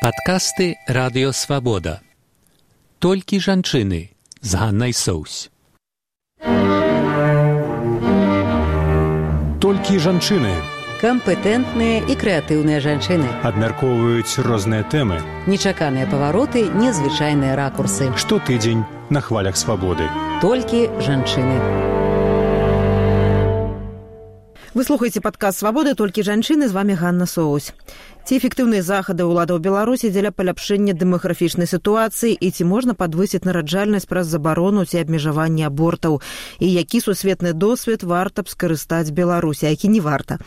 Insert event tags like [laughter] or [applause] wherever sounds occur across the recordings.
Падкасты радыёвабода. Толькі жанчыны з Ганнай Соусь. Толькі жанчыны кампетэнтныя і крэатыўныя жанчыны абмяркоўваюць розныя тэмы нечаканыя павароты незвычайныя ракурсы. Штотыдзень на хвалях свабоды толькі жанчыны вы слухаеце падказ свабоды толькі жанчыны з вами Ганна соусь ці эфектыўныя захады ўладаў беларусі дзеля паляпшэння дэмаграфічнай сітуацыі і ці можна падвысіць нараджальнасць праз забарону ці абмежаванне абортаў? І які сусветны досвед варта б скарыстаць беларусі які не варта?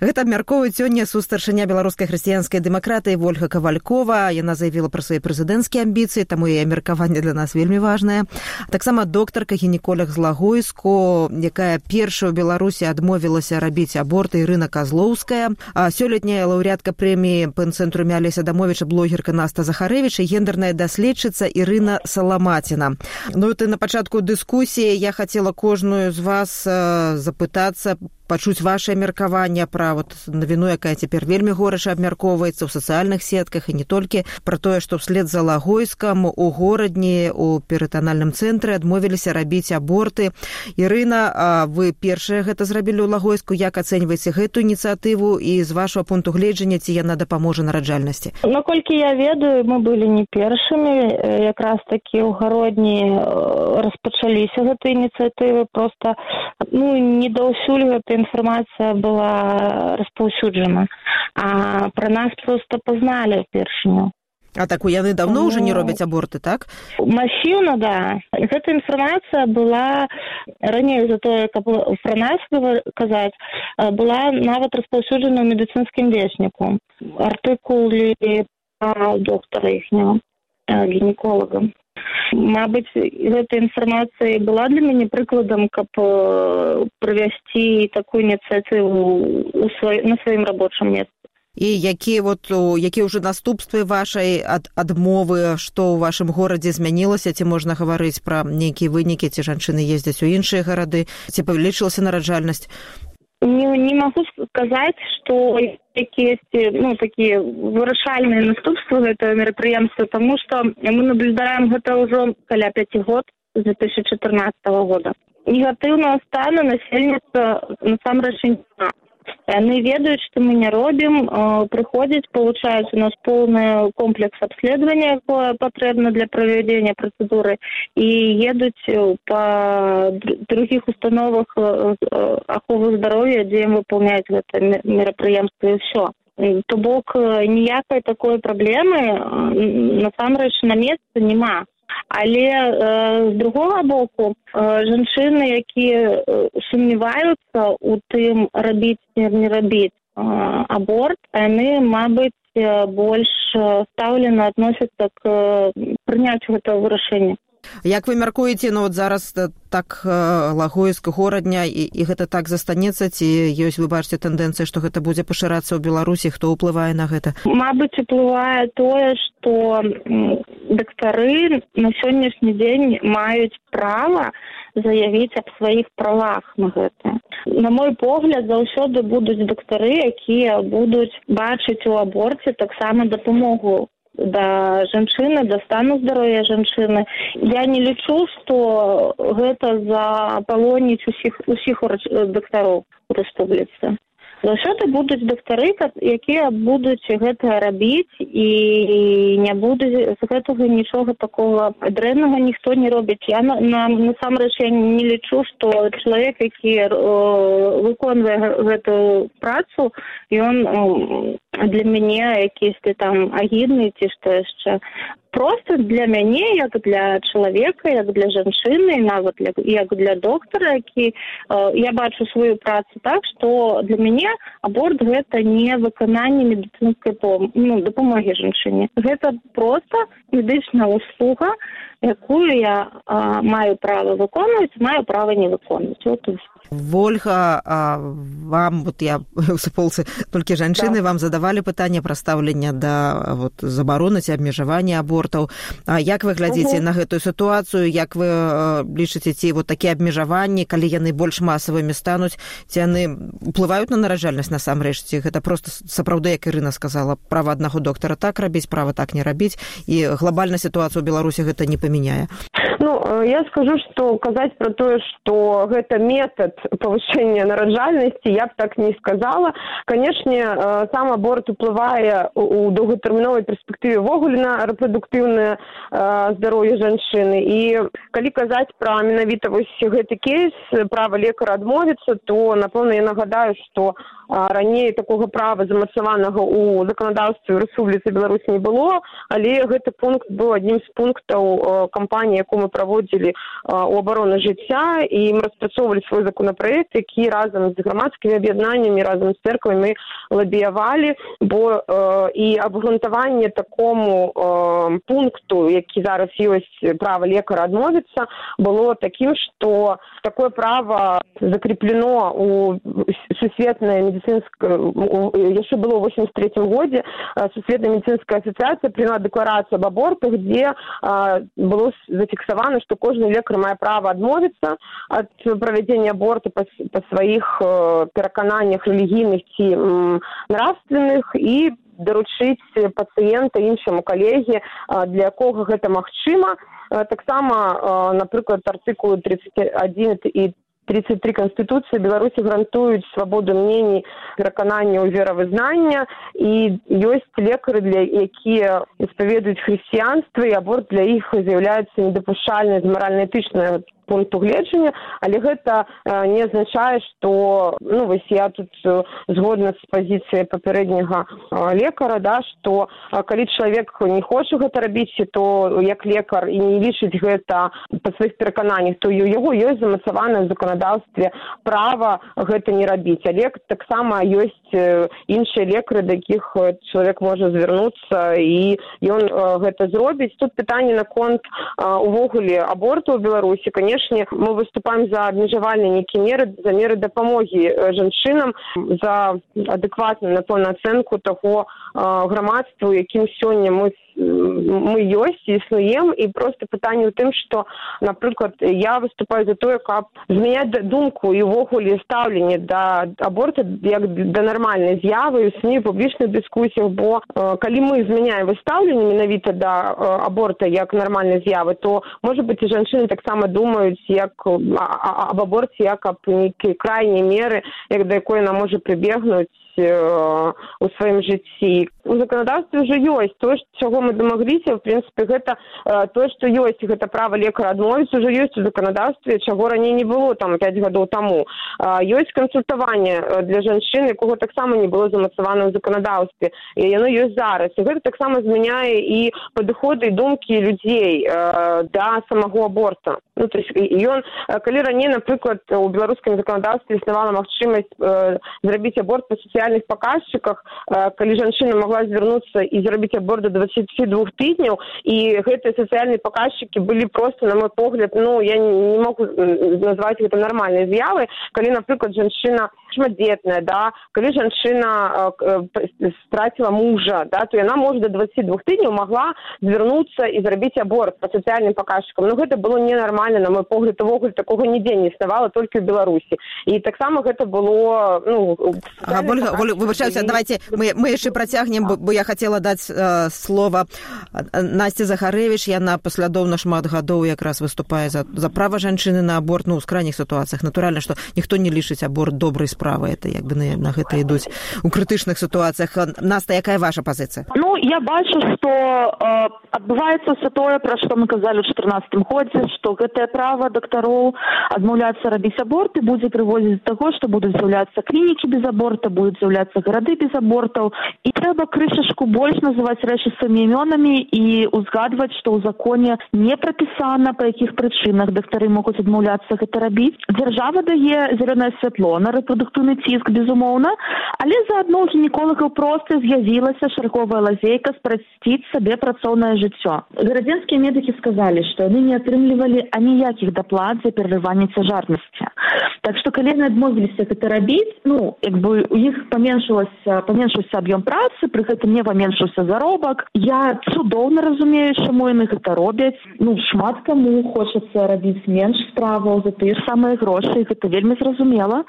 Гэта абмяркоўваюць сёння сустаршыня беларускай хрысціянскай дэмакратыі ольга кавалькова. Яна заявіла пра свае прэзідэнцкія амбіцыі таму і меркаванне для нас вельмі важнае. Таксама доктарка гінеколог з лагойску якая першая ў беларусі адмовілася рабіць аборты рына казлоўская а сёлетняя лаўрядка прэмі прэміі пэн-цэнтру мяліся дамовіча блогерка наста захарэвіча гендерная даследчыца Ірына саламаціна ну ты на пачатку дыскусіі я хацела кожную з вас э, запытацца пачуць ваше меркаванне пра вот навіну якая цяпер вельмі горача абмяркоўваецца ў сацыяльных сетках і не толькі пра тое што вслед за лагойскам у горадні у перытанальным цэнтры адмовіліся рабіць аборты. Ірына вы першае гэта зрабілі ў лагойску? Як ацэньваеце гэту ініцыятыву? І з вашего пункту гледжання ці яна дапаможа нараджальнасці? Наколькі я ведаю мы былі не першымі. Якраз такі ў гародні распачаліся гэтай ініцыятывы. Просто ну не даўсюль гэта інфармацыя была распаўсюджана а пра нас просто пазналі першыню. А так у яны давно ўжо не робяць аборты так? масіўна да. Гэта інфармацыя была раней за тое каб пра нас казаць была нават распаўсюджана ў медыцынскім весніку артыкулы доктара іхняго гінеколагам Мабыць, гэта інфармацыя была для мяне прыкладам, каб правясці такую ініцыятыву свай, на сваім рабочым месцы. І якія вот якія ўжо наступствы вашай ад адмовы што ў вашым горадзе змянілася ці можна гаварыць пра нейкія вынікі ці жанчыны ездзяць у іншыя гарады ці павялічылася нараджальнасць не, не могу сказаць что якія ну такія вырашальныя наступствы гэтага мерапрыемства тому что мы наблюдаем гэта ўжо каля пяти год тысячи четырнадцатого года. Негатыўного стана насельніцтва насамрэч яны ведаюць што мы не робім прыходзіць получаюць у нас поўны комплекс абследавання якое патрэбна для правядзення працэдуры і едуць па другіх установах аховы здароўя дзе ім выполняць гэта мерапрыемства і ўсё то бок ніякай такой праблемы насамрэч на месцы няма. Але э, з другога боку э, жанчыны якія э, сумняваюцца у тым рабіць не рабіць э, аборт яны мабыць больш стаўлена адносяцца к прыняццю гэтага вырашэння як вы мяркуеце ну вот зараз так лагойска горадня і, і гэта так застанецца ці ёсць вы бачыце тэндэнцыі што гэта будзе пашырацца ў беларусі хто ўплывае на гэта? Мабыць уплывае тое што дактары на сённяшні дзень маюць права заявіць аб сваіх правах на гэта. На мой погляд заўсёды будуць дактары якія будуць бачыць у аборце таксама дапамогу да жанчыны да стану здароўя жанчыны. Я не лічу што гэта запалоніць усіх усіх дактароў у рэспубліцы заўсёды будуць дактары якія будуць гэта рабіць і не будуць з гэтага нічога такого дрэннага ніхто не робіць. Я на насамрэч я не лічу што чалавек які э, выконвае гэтую працу ён для мяне якісьці там агідны ці што яшчэ просто для мяне як для чалавека як для жанчыны нават для, як для доктара які э, я бачу сваю працу так что для мяне аборт гэта не выкананне медыцынскай пом ну дапамогі жанчыне. Гэта просто медычная услуга якую я а, маю права выконваць маю права не выконваць вот Вольга а вам вот я [laughs] суполцы толькі жанчыны да. вам задавалі пытанне пра стаўлення да вот забароны ці абмежавання абортаў А як вы глядзіце угу. на гэтую сітуацыю як вы лічыце ці вот такія абмежаванні калі яны больш масавымі стануць ці яны уплываюць на нараджальнасць насамрэч ці гэта просто сапраўды як Ірына сказала права аднаго доктара так рабіць права так не рабіць і глобальна сітуацыю ў беларусі гэта не ну я скажу что казаць про тое что гэта метод повышения нараджальнасці я б так не сказала. Канешне э, сам аборт уплывае у доўгатэрміновай перспектыве ввогуле на рэпрадуктыўнае э, здароўе жанчыны. І калі казаць пра менавіта вось гэты кейс права лекара адмовіцца то напэўна я нагадаю что раней такога права замацаванага у заканадаўстве рэспубліцы беларусь не было але гэты пункт быў адзім з пунктаў кампаніі якую мы праводзілі у абароны жыцця і мы распрацоўвалі свой законапраект які разам з грамадскімі аб'яднаннямі разам з церквамі лабіявалі бо э, і абгрунтаванне такому э, пункту які зараз ёсць права лекара адмовіцца было такім что такое право закреплено у сусветнае медицинское яшчэ было в 83 годзе сусветная медицинская ассоциация приняла дэкларацию об абортах где было зафіксавана что кожны лекар мае право адмовіцца от правядзення аборта па, па сваіх перакананнях рэлігійных ці нравственных і даручыць пацыента іншаму калегі для якога гэта магчыма таксама напрыклад артыкулы тридцать один і 33 канстытуцыі беларусі гарантуюць свабоду мнений перакананняў веравызнання і ёсць лекары для якія испаведуюць хрысціянства і аборт для іх з'яўляецца недапушальнай з маральна-этычнай пункту гледжання але гэта не азначае что ну вось я тут згодна з пазіцыяй папярэдняга лекара да что калі чалавек не хоча гэта рабіць то як лекар і не лічыць гэта па сваіх перакананнях то у яго ёсць замацавана заканадаўстве права гэта не рабіць. Але таксама ёсць іншыя лекары да якіх чалавек можа звярнуцца і ён гэта зробіць. Тут пытанне наконт увогуле аборту ў беларусі. Конечно канешне мы выступаем за абмежавальныя нейкія меры за меры дапамогі жанчынам за адэкватную напэўна ацэнку таго грамадству якім сёння мы мы ёсць існуем і просто пытанне ў тым что напрыклад я выступаю за тое каб змяняць думку і ўвогуле стаўленне да аборта як да нармальнай з'явы сні публічных дыскусіях бо калі мы змяняем выстаўленне менавіта да аборта як нармальнай з'явы то можа быть і жанчыны таксама думаюць як об аборце як аб нейкія крайнія меры як да якой яна можа прыбегнуць у сваім жыцці у заканадаўстве ўжо ёсць. То чаго мы дамагліся в прынцыпе гэта тое што ёсць. Гэта права лекара адмовіць ужо ёсць у заканадаўстве чаго раней не было там пять гадоў таму. Ёсць кансультаванне для жанчын якога таксама не было замацавана ў заканадаўстве і яно ёсць зараз. І гэта таксама змяняе і падыходы і думкі людзей да самого аборта ну то есть ён калі раней напрыклад у беларускім заканадаўстве існавала магчымасць зрабіць аборт па сацыяльных паказчыках калі жанчына могла звярнуцца і зрабіць абор до двадцати двух тыдняў і гэтыя сацыяльныя паказчыкі былі просто на мой погляд ну я не могу назваць гэта нармальнай з'явы калі напрыклад жанчына шматдзетная да. Калі жанчына страціла мужа да. То яна можа до двадцати двух тыдняў могла звярнуцца і зрабіць аборт по сацыяльным паказчыкам но гэта было ненармальна на мой погляд увогуле такога нідзе не існавала толькі ў беларусі і таксама гэта было ну выбачаюся давайте мы мы яшчэ працягнем бо я хотела даць э, слова насці захарэвіч яна паслядоўна шмат гадоў якраз выступае за за права жанчыны на аборт. Ну ў крайніх сітуацыях натуральна што ніхто не лічыць аборт добрай справы. Это як бы на, на гэта ідуць у крытычных сітуацыях наста якая ваша пазіцыя ну я бачу што э, адбываецца все тое пра што мы казалі ў чатырнацатым годзе што гэта гэтае права дактароў адмаўляцца рабіць аборты будзе прывозіць да таго што будуць з'яўляцца клінікі без аборта будуць з'яўляцца гарады без абортаў і трэба крышашку больш называць рэчы самі імёнамі і узгадваць што ў законе не прапісана па якіх прычынах дактары могуць адмаўляцца гэта рабіць дзяржава дае зялёнае святло на рэпрадуктыўны ціск безумоўна але заадно ў гінеколагаў проста з'явілася шарговая лазейка спрасціць сабе працоўнае жыццё гарадзенскія медыкі сказалі што яны не атрымлівалі аніякіх даплат за перарыванне цяжарнасці. Так што калі яны адмовіліся гэта рабіць ну як бы у іх паменшылася паменшыўся аб'ём працы пры гэтым не паменшыўся заробак. Я цудоўна разумею чаму яны гэта робяць. Ну шмат каму хочацца рабіць менш справаў за тыя ж самыя грошы гэта вельмі зразумела.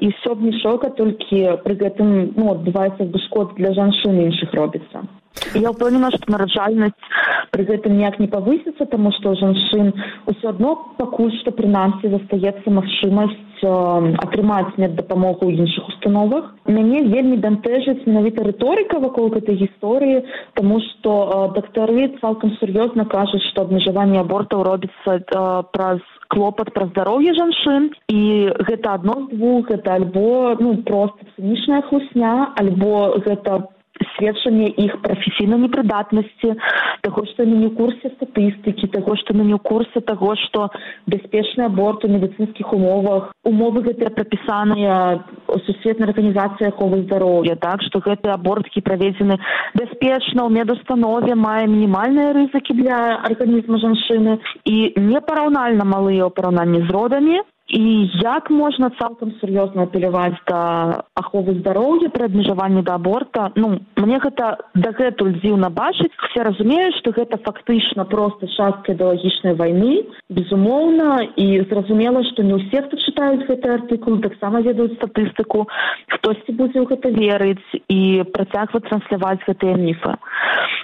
І все б нішока толькі пры гэтым ну адбываецца бы шкод для жанчын іншых робіцца я ўпэўнена што нараджальнасць пры гэтым ніяк не павысіцца таму што жанчын усё адно пакуль што прынамсі застаецца магчымасць атрымаць меддапамогу ў іншых установах. Мяне вельмі дантэжыць менавіта рыторыка вакол гэтай гісторыі таму што дактары цалкам сур'ёзна кажуць што абмежаванне абортаў робіцца праз клопат пра здароўе жанчын і гэта адно з двух гэта альбо ну проста цынічная хлусня альбо гэта сведчанне іх прафесійнай непрыдатнасці таго што яны не ў курсе статыстыкі таго што мы не ў курсе таго што бяспечны аборт у медыцынскіх умовах умовы гэтыя прапісаныя сусветнай арганізацыі аховы здароўя так што гэты аборткі праведзены бяспечна ў медустанове мае мінімальныя рызыкі для арганізма жанчыны і непараўнальна малыя ў параўнанні з родамі і як можна цалкам сур'ёзна апеляваць да аховы здароўя пры абмежаванні да аборта? Ну мне гэта дагэтуль дзіўна бачыць. Все разумеюць што гэта фактычна проста частка ідэалагічнай вайны безумоўна. І зразумела што не ўсе хто чытаюць гэты артыкул таксама ведаюць статыстыку хтосьці будзе ў гэта верыць і працягваць трансляваць гэтыя міфы.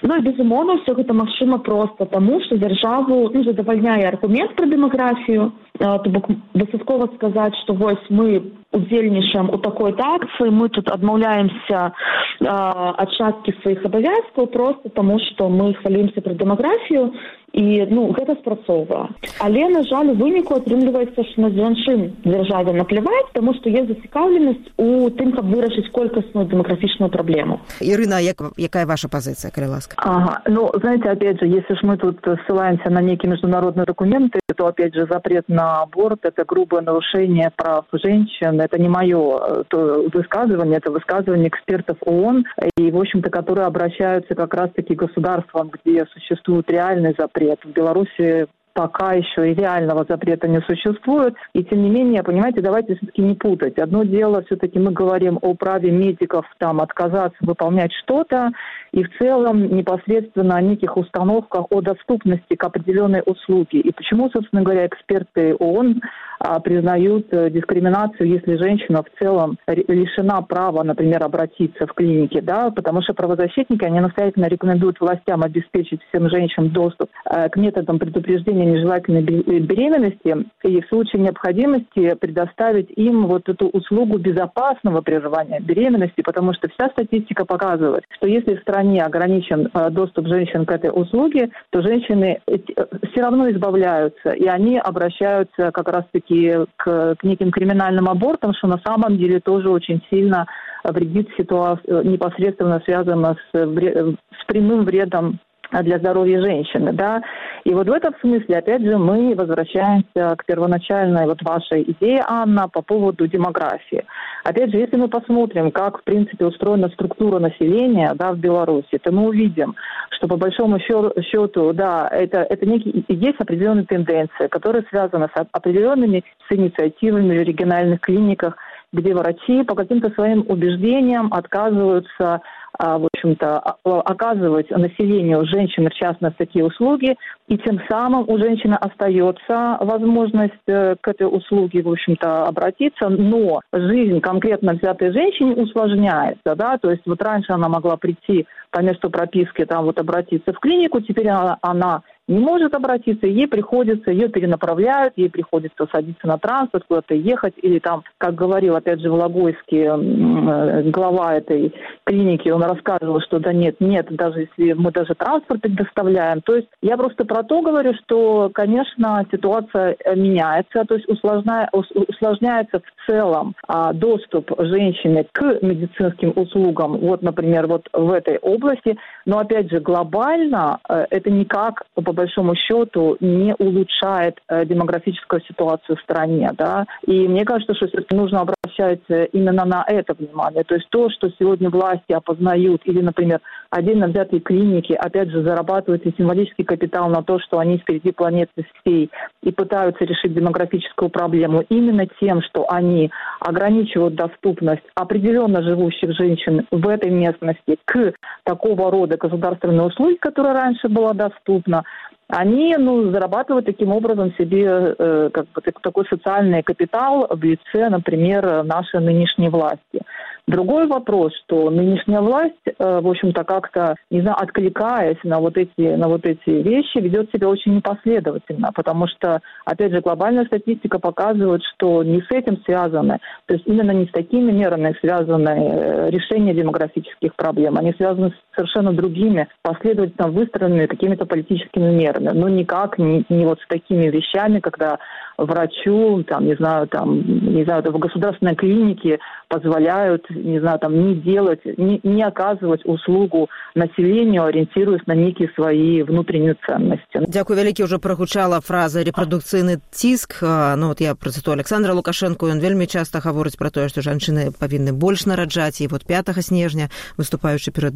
Ну і безумоўна ўсё гэта магчыма проста таму што дзяржаву ну, задавальняе аргумент пра дэмаграфію. То бок дастаткова сказаць што вось мы удзельнічаем у такой акцыі мы тут адмаўляемся ад часткі сваіх абавязкаў просто таму што мы хвалюемся пра дэмаграфію і ну гэта спрацоўвае але на жаль у выніку атрымліваецца на жанчын дзяржаве напляваць таму што есть зацікаўленасць у тым каб вырашыць колькасную дэмаграфічную праблему Ірына як якая ваша пазіцыя калі ласка? Ага. ну знаете опять же если ж мы тут ссылаемся на некие международные документы то опять же запрет на аборт это грубое нарушение прав женщин это не мое то высказывание это высказывание экспертов оон и в общем то которые обращаются как раз таки государствам где существует реальный запрет. В Беларуси пока еще идеального запрета не существует. И тем не менее, понимаете, давайте все-таки не путать. Одно дело, все-таки мы говорим о праве медиков там отказаться выполнять что-то, и в целом непосредственно о неких установках о доступности к определенной услуге. И почему, собственно говоря, эксперты ООН а, признают э, дискриминацию, если женщина в целом лишена права, например, обратиться в клинике, да, потому что правозащитники, они настоятельно рекомендуют властям обеспечить всем женщинам доступ э, к методам предупреждения нежелательной беременности и в случае необходимости предоставить им вот эту услугу безопасного прерывания беременности, потому что вся статистика показывает, что если в стране ограничен э, доступ женщин к этой услуге, то женщины все равно избавляются, и они обращаются как раз-таки к, к неким криминальным абортам, что на самом деле тоже очень сильно вредит ситуацию, непосредственно связано с, с прямым вредом для здоровья женщины, да. И вот в этом смысле, опять же, мы возвращаемся к первоначальной вот вашей идее, Анна, по поводу демографии. Опять же, если мы посмотрим, как, в принципе, устроена структура населения, да, в Беларуси, то мы увидим, что по большому счету, да, это, это некие, есть определенные тенденции, которые связаны с определенными с инициативами в региональных клиниках, где врачи по каким-то своим убеждениям отказываются а, в общем-то, оказывать населению женщины, в частности, такие услуги, и тем самым у женщины остается возможность э, к этой услуге, в общем-то, обратиться, но жизнь конкретно взятой женщине усложняется, да, то есть вот раньше она могла прийти по месту прописки, там вот обратиться в клинику, теперь она, она не может обратиться, ей приходится, ее перенаправляют, ей приходится садиться на транспорт, куда-то ехать, или там, как говорил, опять же, Вологодский, глава этой клиники, он рассказывал, что да нет, нет, даже если мы даже транспорт предоставляем. То есть я просто про то говорю, что, конечно, ситуация э, меняется, то есть усложняется, усложняется в целом а, доступ женщины к медицинским услугам, вот, например, вот в этой области, но, опять же, глобально э, это никак, по большому счету, не улучшает э, демографическую ситуацию в стране, да, и мне кажется, что все-таки нужно обращать именно на это внимание, то есть то, что сегодня власти опознают, или, например, отдельно взятые клиники, опять же, зарабатывают и символический капитал на то, что они впереди планеты всей и пытаются решить демографическую проблему именно тем, что они ограничивают доступность определенно живущих женщин в этой местности к такого рода государственной услуги, которая раньше была доступна, они ну, зарабатывают таким образом себе э, как бы, такой социальный капитал в лице, например, нашей нынешней власти. Другой вопрос, что нынешняя власть, э, в общем-то, как-то, не знаю, откликаясь на вот эти, на вот эти вещи, ведет себя очень непоследовательно, потому что, опять же, глобальная статистика показывает, что не с этим связаны, то есть именно не с такими мерами связаны э, решение демографических проблем, они связаны с совершенно другими, последовательно выстроенными какими-то политическими мерами, но никак не, не вот с такими вещами, когда врачу, там, не знаю, там, не знаю, в государственной клинике позволяют, не знаю, там, не делать, не, не оказывать услугу населению, ориентируясь на некие свои внутренние ценности. Дякую вялікі уже прагучала фраза рэпрадукцыйны ціск ну вот я працыту Александра лукашенко ён вельмі часта гаворыць про тое што жанчыны павінны больш нараджаць і вот 5 снежня выступаючы перад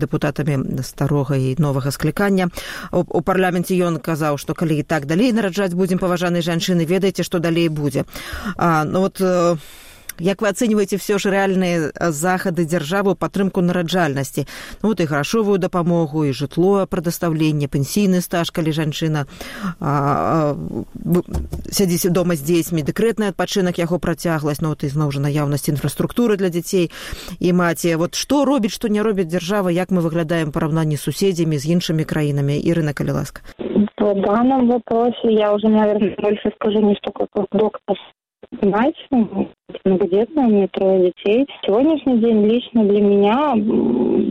Дэпутатамі старога і новага склікання. У парламенце ён казаў што калі і так далей нараджаць будзем паважанай жанчыны ведаеце што далей будзе. А, ну вот як вы ацэньваеце все ж рэальныя захады дзяржавы падтрымку нараджальнасці ну, вот і грашовую дапамогу і жытло прадастаўленне пенсійны стаж калі жанчына сядзіць дома з дзецьмі дэкрэтны адпачынак яго працягласць ну ты зноў жа наяўнасць інфраструктуры для дзяцей і маці. Вот што робіць што не робіць дзяржава як мы выглядаем параўнанні суседзямі з іншымі краінамі? Ірына калі ласка. По данном вопросе я уже наверное больше скажу не столько как доктор мать многодетная, у меня трое детей. Сегодняшний день лично для меня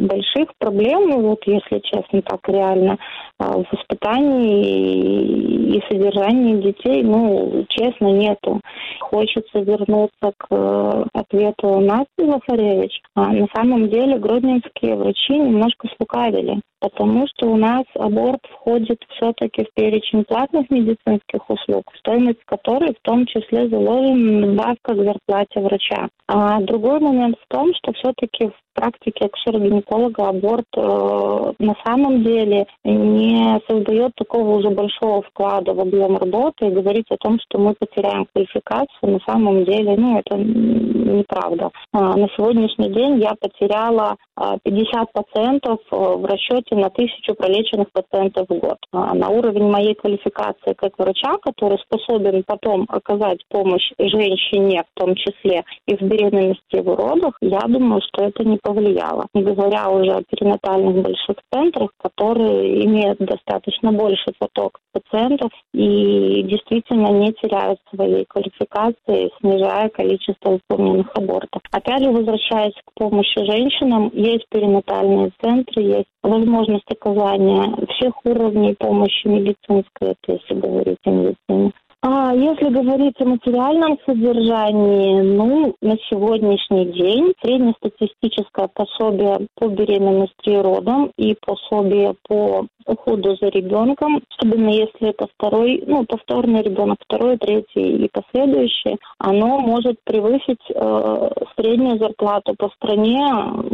больших проблем, ну вот если честно, так реально, а, в воспитании и содержании детей, ну, честно, нету. Хочется вернуться к э, ответу Насти Захаревич. А на самом деле гродненские врачи немножко слукавили, потому что у нас аборт входит все-таки в перечень платных медицинских услуг, стоимость которой в том числе заложена добавка к зарплате врача. А другой момент в том, что все-таки в практике акушера-гинеколога аборт э, на самом деле не создает такого уже большого вклада в объем работы и говорить о том, что мы потеряем квалификацию, на самом деле, ну, это неправда. А, на сегодняшний день я потеряла 50% э, в расчете на тысячу пролеченных пациентов в год. А, на уровень моей квалификации как врача, который способен потом оказать помощь женщине, в том числе и в беременности и в родах, я думаю, что это не повлияло. Не говоря уже о перинатальных больших центрах, которые имеют достаточно больший поток пациентов и действительно не теряют своей квалификации, снижая количество выполненных абортов. Опять же, возвращаясь к помощи женщинам, есть перинатальные центры, есть возможность оказания всех уровней помощи медицинской, если говорить о медицине. А если говорить о материальном содержании, ну, на сегодняшний день среднестатистическое пособие по беременности и родам и пособие по уходу за ребенком, особенно если это второй, ну, повторный ребенок, второй, третий и последующий, оно может превысить э, среднюю зарплату по стране,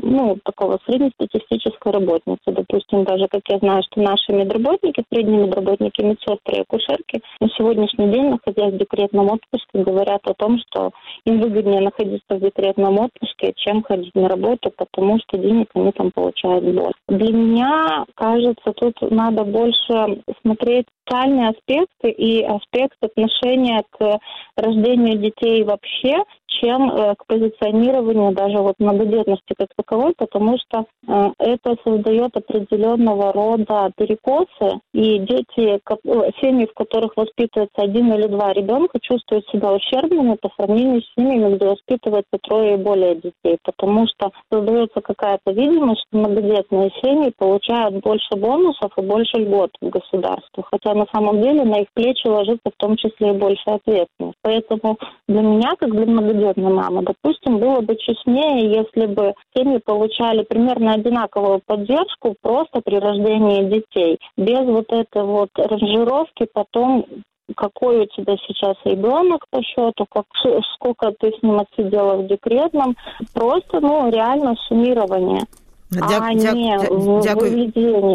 ну, такого среднестатистической работницы. Допустим, даже, как я знаю, что наши медработники, средние медработники, медсестры и акушерки на сегодняшний день, находясь в декретном отпуске, говорят о том, что им выгоднее находиться в декретном отпуске, чем ходить на работу, потому что денег они там получают больше. Для меня, кажется, тут надо больше смотреть социальные аспекты и аспект отношения к рождению детей вообще, чем э, к позиционированию даже вот многодетности как таковой, потому что э, это создает определенного рода перекосы, и дети, семьи, в которых воспитывается один или два ребенка, чувствуют себя ущербными по сравнению с семьями, где воспитывается трое и более детей, потому что создается какая-то видимость, что многодетные семьи получают больше бонусов и больше льгот в государстве, хотя на самом деле на их плечи ложится в том числе и больше ответственность. Поэтому для меня, как для многодетной мамы, допустим, было бы честнее, если бы семьи получали примерно одинаковую поддержку просто при рождении детей, без вот этой вот ранжировки потом какой у тебя сейчас ребенок по счету, как, сколько ты с ним отсидела в декретном, просто, ну, реально суммирование.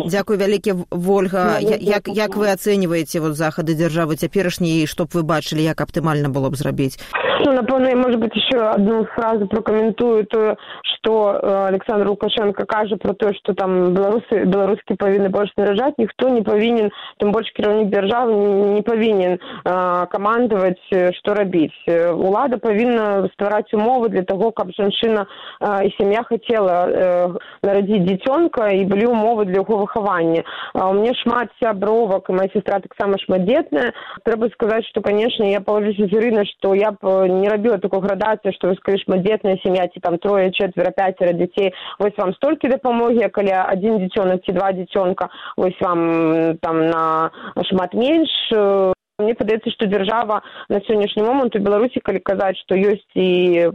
Дзякуй вялікі ольга як, як вы ацэньваеце вот захады дзяржавы цяперашняй чтоб вы бачылі як аптымальна было б зрабіць ну напэўна может быть еще одну фразу прокомментую то что э, александр лукашенко кажа про то что там беларусы беларускі павінны больш наражаць ніхто не павінен тым больш кіраўнік дзяржавы не, не павінен э, камандаваць что рабіць улада павінна ствараць умовы для того каб жанчына э, і сям'я хотела э, нарадзіць дзіцёнка і былі ўмовы для яго выхавання у мне шмат сябровак і моя сестра таксама шматдетная. Трэба сказаць что конечно я палажуся зрына что я б не рабіла такой градацыі что вы скажи шматдетная сям'я ці там трое четверо пятеро дзяцей вось вам столькі дапамогі каля адзін дзіцёнак ці два дзіцёнка вось вам там на шмат менш мне падаецца што дзяржава на сённяшні момант у беларусі калі казаць што ёсць і э,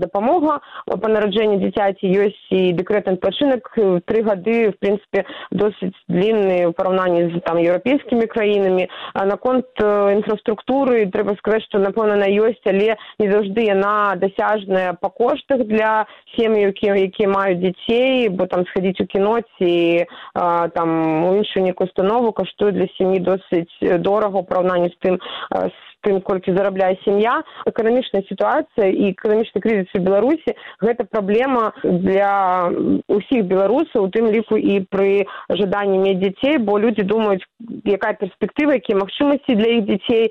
дапамога па нараджэнні дзіцяці ёсць і дэкрэтны адпачынак тры гады в прынцыпе досыць длінны ў параўнанні з там еўрапейскімі краінамі. А наконт э, інфраструктуры трэба сказаць што напэўна на ёсць але не заўжды яна дасяжная па коштах для сем'і якія якія маюць дзяцей бо там схадзіць у кіно ці э, там у іншую нейкую установу каштуе для сям'і досыць дорага ў параўнанні з тым з тым колькі зарабляе сям'я эканамічная сітуацыя і эканамічны крызіс у беларусі гэта праблема для ўсіх беларусаў у тым ліку і пры жаданні мець дзяцей бо людзі думаюць якая перспектыва якія магчымасці для іх дзяцей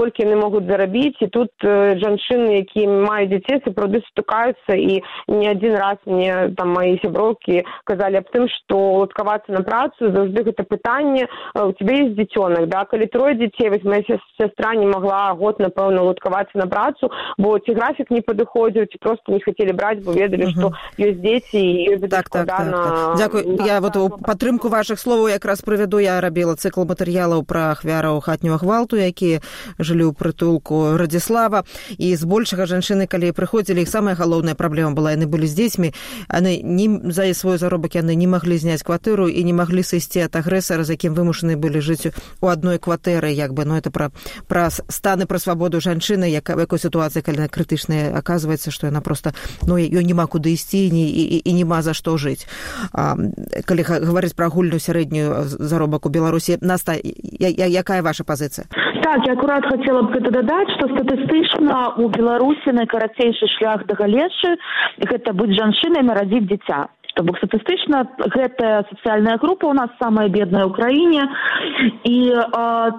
колькі яны могуць зарабіць і тут жанчыны якія маюць дзяцей сапраўды сутыкаюцца і не адзін раз мне там маі сяброўкі казалі аб тым што уладкавацца на працу заўжды гэта пытанне у тебе есть дзіцёнак да? Калі трое дзяцей вось моя сястра не могла могла год напэўна луткавацца на працу бо ці графік не падыходзіў ці просто не хацелі браць бо ведалі што ёсць дзеці так, так, так, так. дзякую я вот у падтрымку ваших словаў якраз прывяду. Я рабіла цыкл матэрыялаў пра ахвяраў хатнюю гвалту якія жылі ў прытулку радзіслава. І збольшага жанчыны калі прыходзілі іх самая галоўная праблема была. Яны былі з дзецьмі. Яны не за свой заробак яны не маглі зняць кватэру і не маглі сысці ад агрэсара з якім вымушаны былі жыць у адной кватэры як бы ну это пра пра станы пра свабоду жанчыны як якой сітуацыі калі крытычная аказваецца што яна просто ну ёй няма куды ісці ні і, і, няма за што жыць. А, калі гаварыць пра агульную сярэднюю заробак у беларусі наста я, я, якая ваша пазіцыя? Так я акурат хацела б гэта дадаць што статыстычна у беларусі найкарацейшы шлях да галешы гэта быць жанчынай нарадзіць дзіця то бок статыстычна гэтая сацыяльная група у нас самая бедная ў краіне і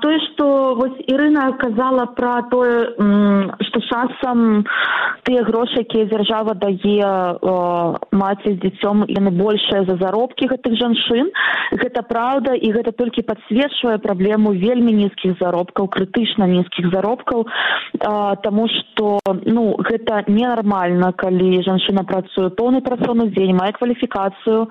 тое што вось ірына казала пра тое што часам тыя грошы якія дзяржава дае маці з дзіцём яны большыя за заробкі гэтых жанчын гэта праўда і гэта толькі падсвечвае праблему вельмі нізкіх заробкаў крытычна нізкіх заробкаў. Таму што ну гэта ненармальна калі жанчына працуе поўны працоўны дзень мае кваліфікацыю кваліфікацыю.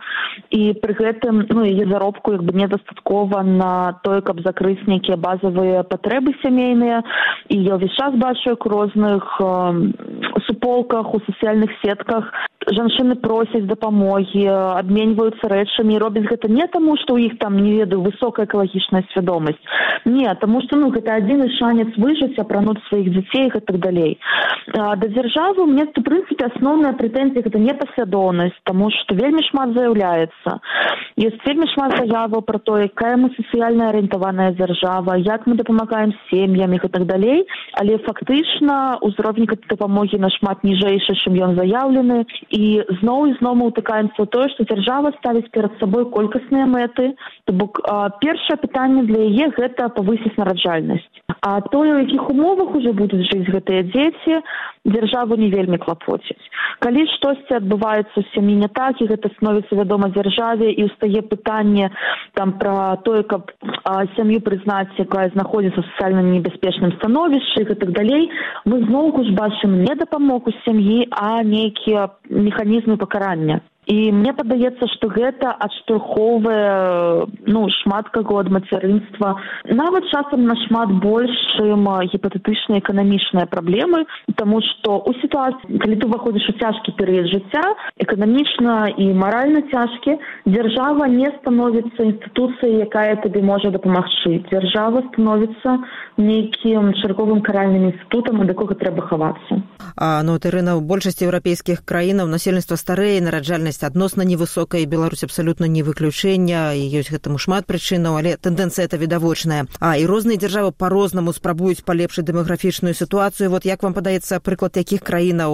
І пры гэтым ну яе заробку як бы недастаткова на тое каб закрыць нейкія базавыя патрэбы сямейныя. І я ўвесь час бачу як у розных э, суполках у сацыяльных сетках жанчыны просяць дапамогі абменьваюцца рэчамі робяць гэта не таму што ў іх там не ведаю высокая экалагічная свядомасць. Не таму што ну гэта адзіны шанец выжыць апрануць сваіх дзяцей і так далей. Да дзяржавы мне у прынцыпе асноўная прэтэнзія гэта непаслядоўнасць таму што вельмі шмат заяўляецца. Ёсць вельмі шмат заяваў пра то якая мы сацыяльна арыентаваная дзяржава як мы дапамагаем сем'ям і так далей. Але фактычна ўзровень дапамогі нашмат ніжэйшы чым ён заяўлены і зноў і зноў мы ўтыкаемся ў тое што дзяржава ставіць перад сабой колькасныя мэты. То бок першае пытанне для яе гэта павысіць нараджальнасць. А тое у якіх умовах уже будуць жыць гэтыя дзеці дзяржаву не вельмі клапоціць. Калі штосьці адбываецца ў сям'і не так і гэта становіцца вядома дзяржаве і ўстае пытанне там пра тое каб сям'ю прызнаць якая знаходзіцца сацыяльна небяспечным становішчы і так далей мы зноўку ж бачым не дапамогу сям'і а нейкія механізмы пакарання і мне падаецца што гэта адштурхоўвае ну шмат каго ад мацярынства нават часам нашмат больш чым гіпатэтычныя эканамічныя праблемы таму што у сітуацыі калі ты уваходзіш у цяжкі перыяд жыцця эканамічна і маральна цяжкі дзяржава не становіцца інстытуцыяй якая табе можа дапамагчы дзяржава становіцца нейкім чарговым каральным інстытутам ад якога трэба хавацца а ну тэрына ў большасці еўрапейскіх краінаў насельніцтва старэе нараджальнасць дзейнасць адносна невысокая беларусь абсалютна не выключэння і ёсць гэтаму шмат прычынаў але тэндэнцыя это відавочная а і розныя дзяржавы по-рознаму спрабуюць палепшыць дэмаграфічную сітуацыю вот як вам падаецца прыклад якіх краінаў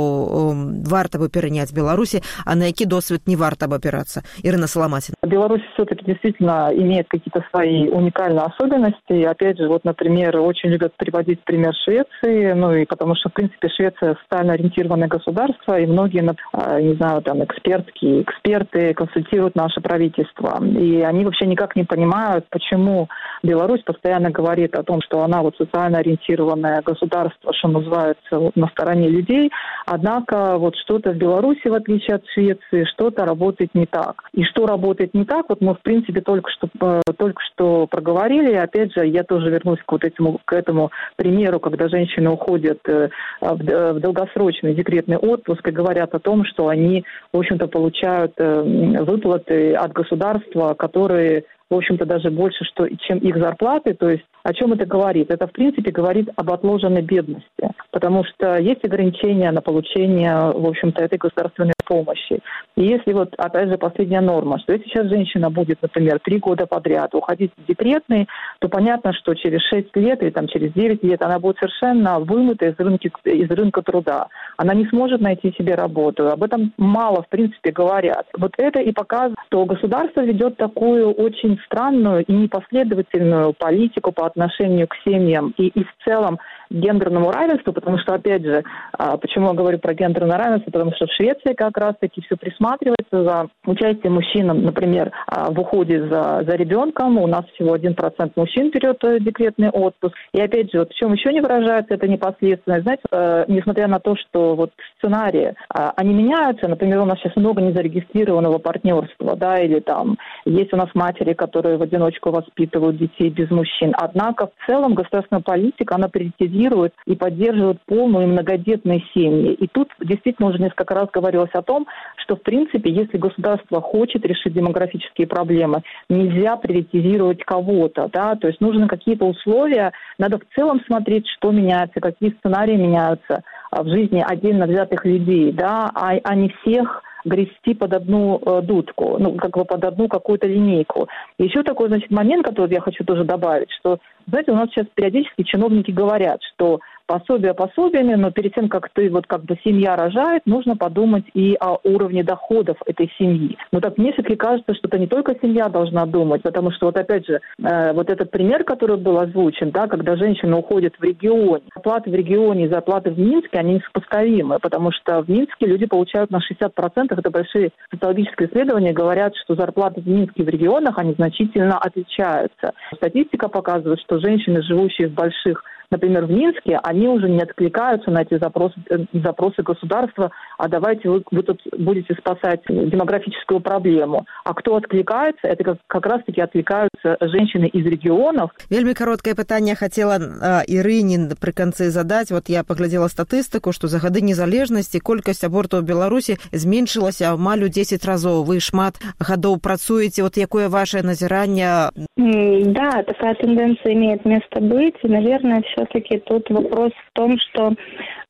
варта бы пераняць беларусі а на які досвед не варта опираться ирина соломатин беларусь все таки действительно имеет какие то свои уникальные особенности. Опять же вот например очень любят приводить пример швеции ну и потому что в принципе швеция социально ориентированное государство и многие не знаю там экспертки и эксперты консультируют наше правительство. И они вообще никак не понимают, почему Беларусь постоянно говорит о том, что она вот социально ориентированное государство, что называется, вот, на стороне людей. Однако вот что-то в Беларуси, в отличие от Швеции, что-то работает не так. И что работает не так, вот мы, в принципе, только что, э, только что проговорили. И опять же, я тоже вернусь к вот этому, к этому примеру, когда женщины уходят э, в, в долгосрочный декретный отпуск и говорят о том, что они, в общем-то, получают получают э, выплаты от государства, которые в общем-то, даже больше, что, чем их зарплаты. То есть о чем это говорит? Это, в принципе, говорит об отложенной бедности, потому что есть ограничения на получение, в общем-то, этой государственной помощи. И если вот, опять же, последняя норма, что если сейчас женщина будет, например, три года подряд уходить в декретный, то понятно, что через шесть лет или там через девять лет она будет совершенно вымыта из рынка, из рынка труда. Она не сможет найти себе работу. Об этом мало, в принципе, говорят. Вот это и показывает, что государство ведет такую очень странную и непоследовательную политику по отношению к семьям и, и в целом гендерному равенству, потому что, опять же, а, почему я говорю про гендерное равенство, потому что в Швеции как раз-таки все присматривается за участие мужчин, например, а, в уходе за, за ребенком. У нас всего один процент мужчин берет э, декретный отпуск. И опять же, вот в чем еще не выражается эта непосредственность, знаете, э, несмотря на то, что вот сценарии, а, они меняются, например, у нас сейчас много незарегистрированного партнерства, да, или там есть у нас матери, которые в одиночку воспитывают детей без мужчин. Однако в целом государственная политика, она приоритизирует и поддерживают полную и многодетные семьи. И тут действительно уже несколько раз говорилось о том, что в принципе, если государство хочет решить демографические проблемы, нельзя приоритизировать кого-то, да, то есть нужны какие-то условия, надо в целом смотреть, что меняется, какие сценарии меняются а, в жизни отдельно взятых людей, да, а, а не всех грести под одну э, дудку, ну, как бы под одну какую-то линейку. Еще такой, значит, момент, который я хочу тоже добавить, что, знаете, у нас сейчас периодически чиновники говорят, что пособия пособиями, но перед тем, как ты вот как бы семья рожает, нужно подумать и о уровне доходов этой семьи. Но так мне все-таки кажется, что это не только семья должна думать, потому что вот опять же, э, вот этот пример, который был озвучен, да, когда женщина уходит в регион, оплаты в регионе и зарплаты в Минске, они несопоставимы, потому что в Минске люди получают на 60%, это большие социологические исследования, говорят, что зарплаты в Минске в регионах, они значительно отличаются. Статистика показывает, что женщины, живущие в больших например, в Минске, они уже не откликаются на эти запросы, э, запросы государства, а давайте вы, вы тут будете спасать демографическую проблему. А кто откликается, это как, как раз-таки откликаются женщины из регионов. Вельми короткое пытание хотела а, Ирыне при конце задать. Вот я поглядела статистику, что за годы незалежности колькость абортов в Беларуси зменшилась амаль у 10 разов. Вы шмат годов працуете. Вот какое ваше назирание? Да, такая тенденция имеет место быть. И, наверное, все-таки тут вопрос в том, что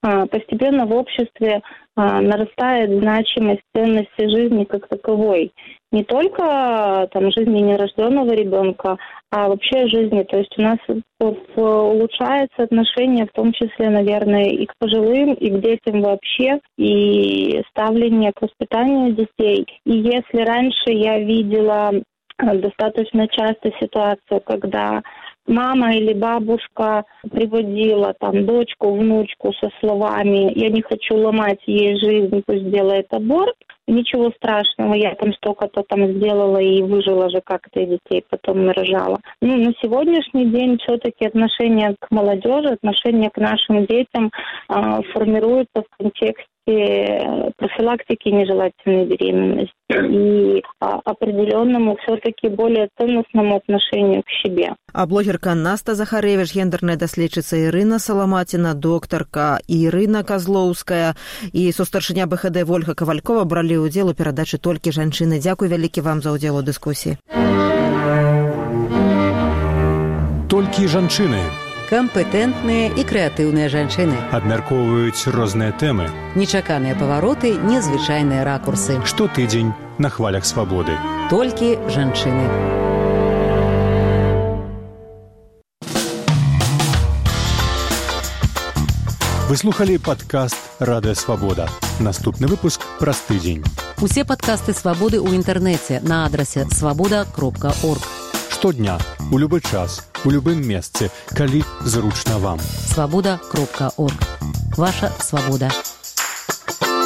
а, постепенно в обществе а, нарастает значимость ценности жизни как таковой. Не только там, жизни нерожденного ребенка, а вообще жизни. То есть у нас улучшается отношение, в том числе, наверное, и к пожилым, и к детям вообще, и ставление к воспитанию детей. И если раньше я видела достаточно часто ситуацию, когда мама или бабушка приводила там дочку, внучку со словами «я не хочу ломать ей жизнь, пусть делает аборт», ничего страшного, я там столько-то там сделала и выжила же как-то детей потом рожала. Ну, на сегодняшний день все-таки отношение к молодежи, отношение к нашим детям э, формируется в контексте профилактики нежелательной беременности и определенному все-таки более ценностному отношению к себе. А блогерка Наста Захаревич, гендерная доследчица Ирина Соломатина, докторка Ирина Козлоўская и состаршыня БХД Вольга Кавалькова брали удзел у перадачы толькі жанчыны. Дзякуй вялікі вам за ўдзел у дыскусіі. Толькі жанчыны кампетэнтныя і крэатыўныя жанчыны. Абмяркоўваюць розныя тэмы. Нечаканыя павароты незвычайныя ракурсы. Штотыдзень на хвалях свабоды. Толькі жанчыны. Выслухалі падкаст радыёвабода наступны выпуск праз тыдзень. Усе падкасты свабоды ў інтэрнэце на адрасе свабода кропка орг штодня у любы час у любым месцы калі зручна вам. Свабода кропка орг. Ваша свабода